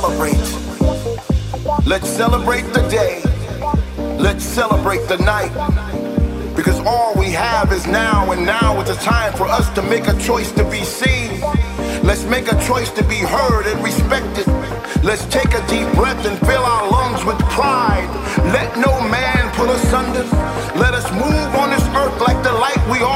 celebrate. Let's celebrate the day. Let's celebrate the night. Because all we have is now, and now is the time for us to make a choice to be seen. Let's make a choice to be heard and respected. Let's take a deep breath and fill our lungs with pride. Let no man put us under. Let us move on this earth like the light we all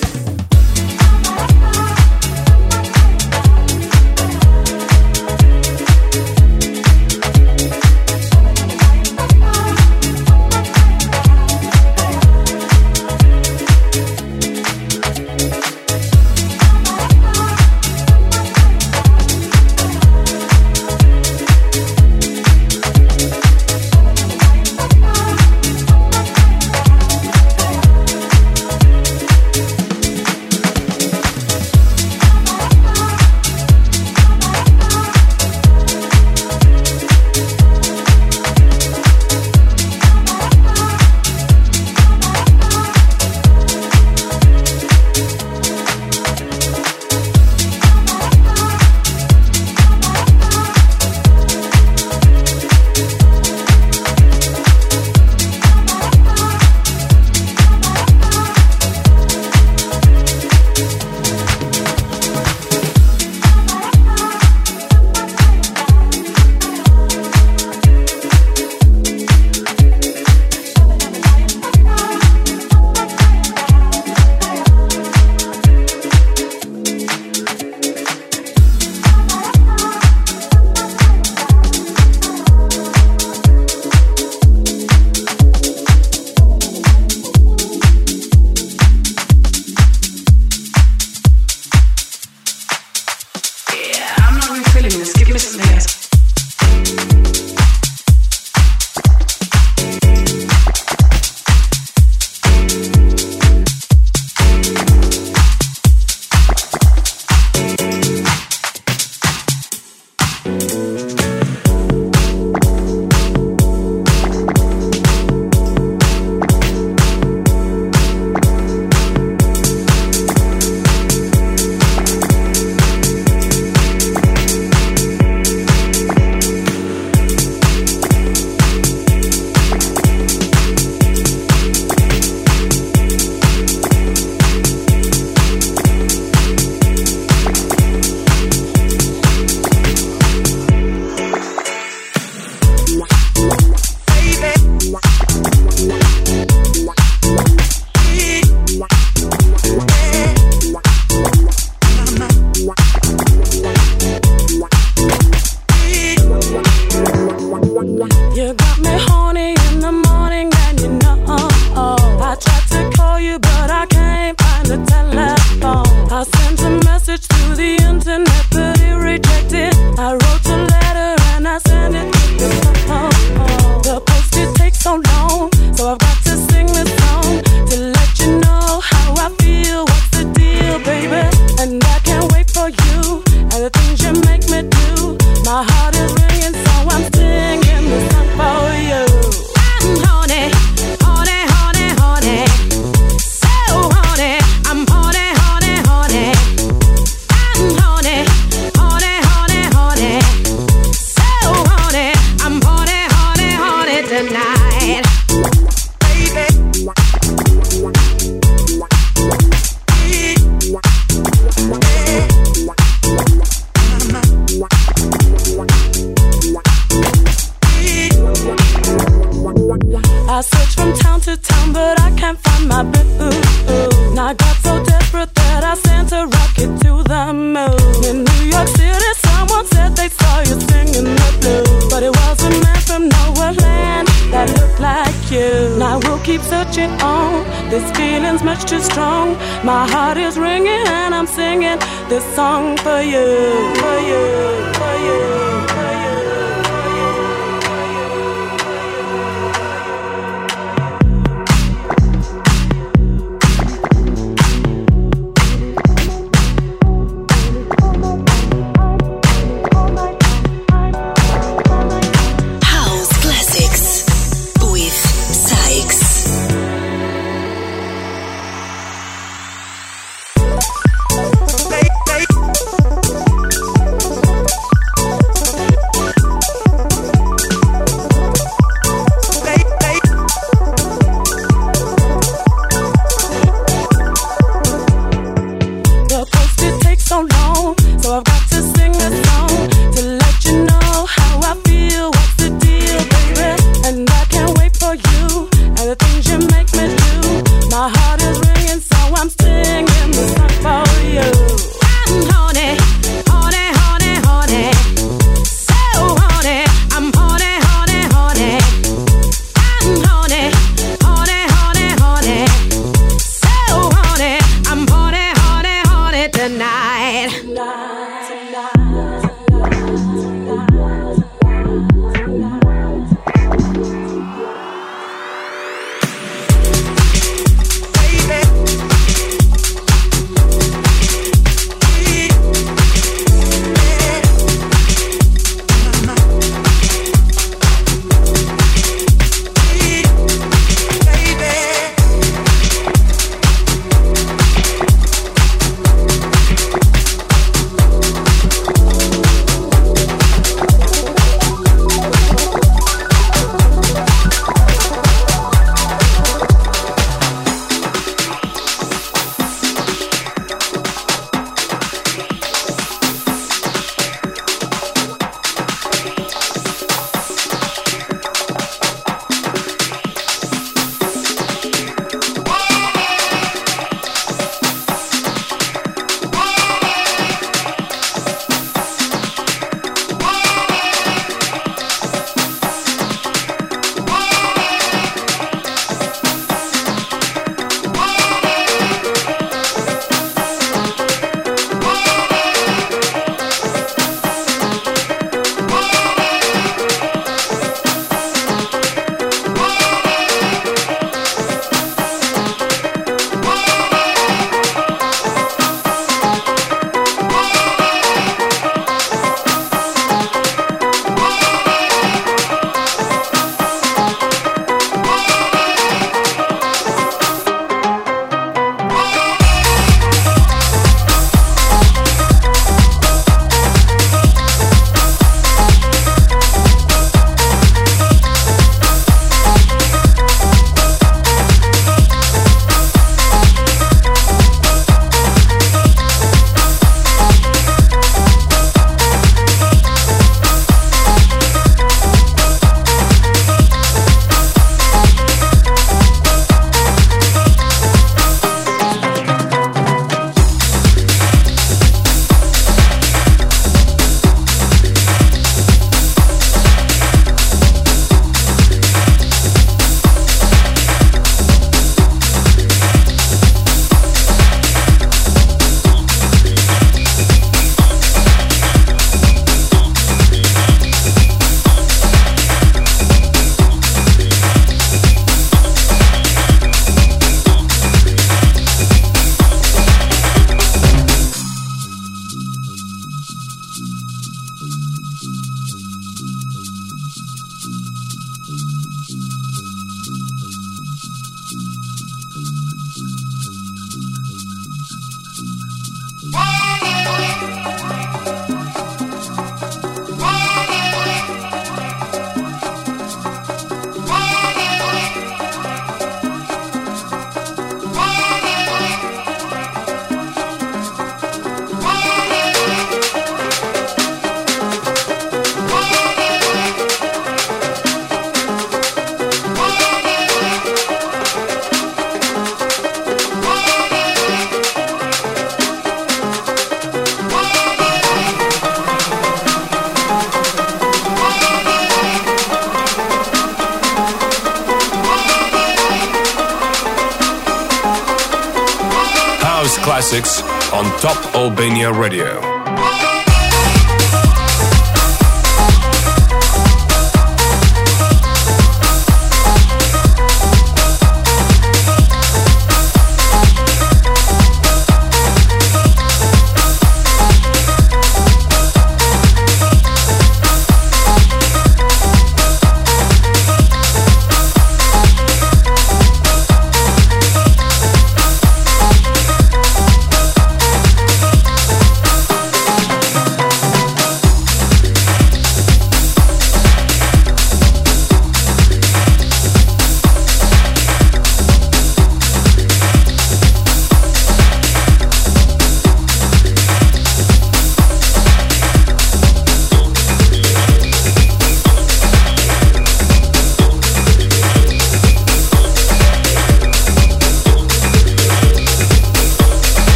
Albania Radio.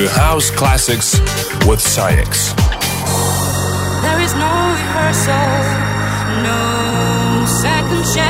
to House Classics with SAIX. There is no rehearsal, no second chance.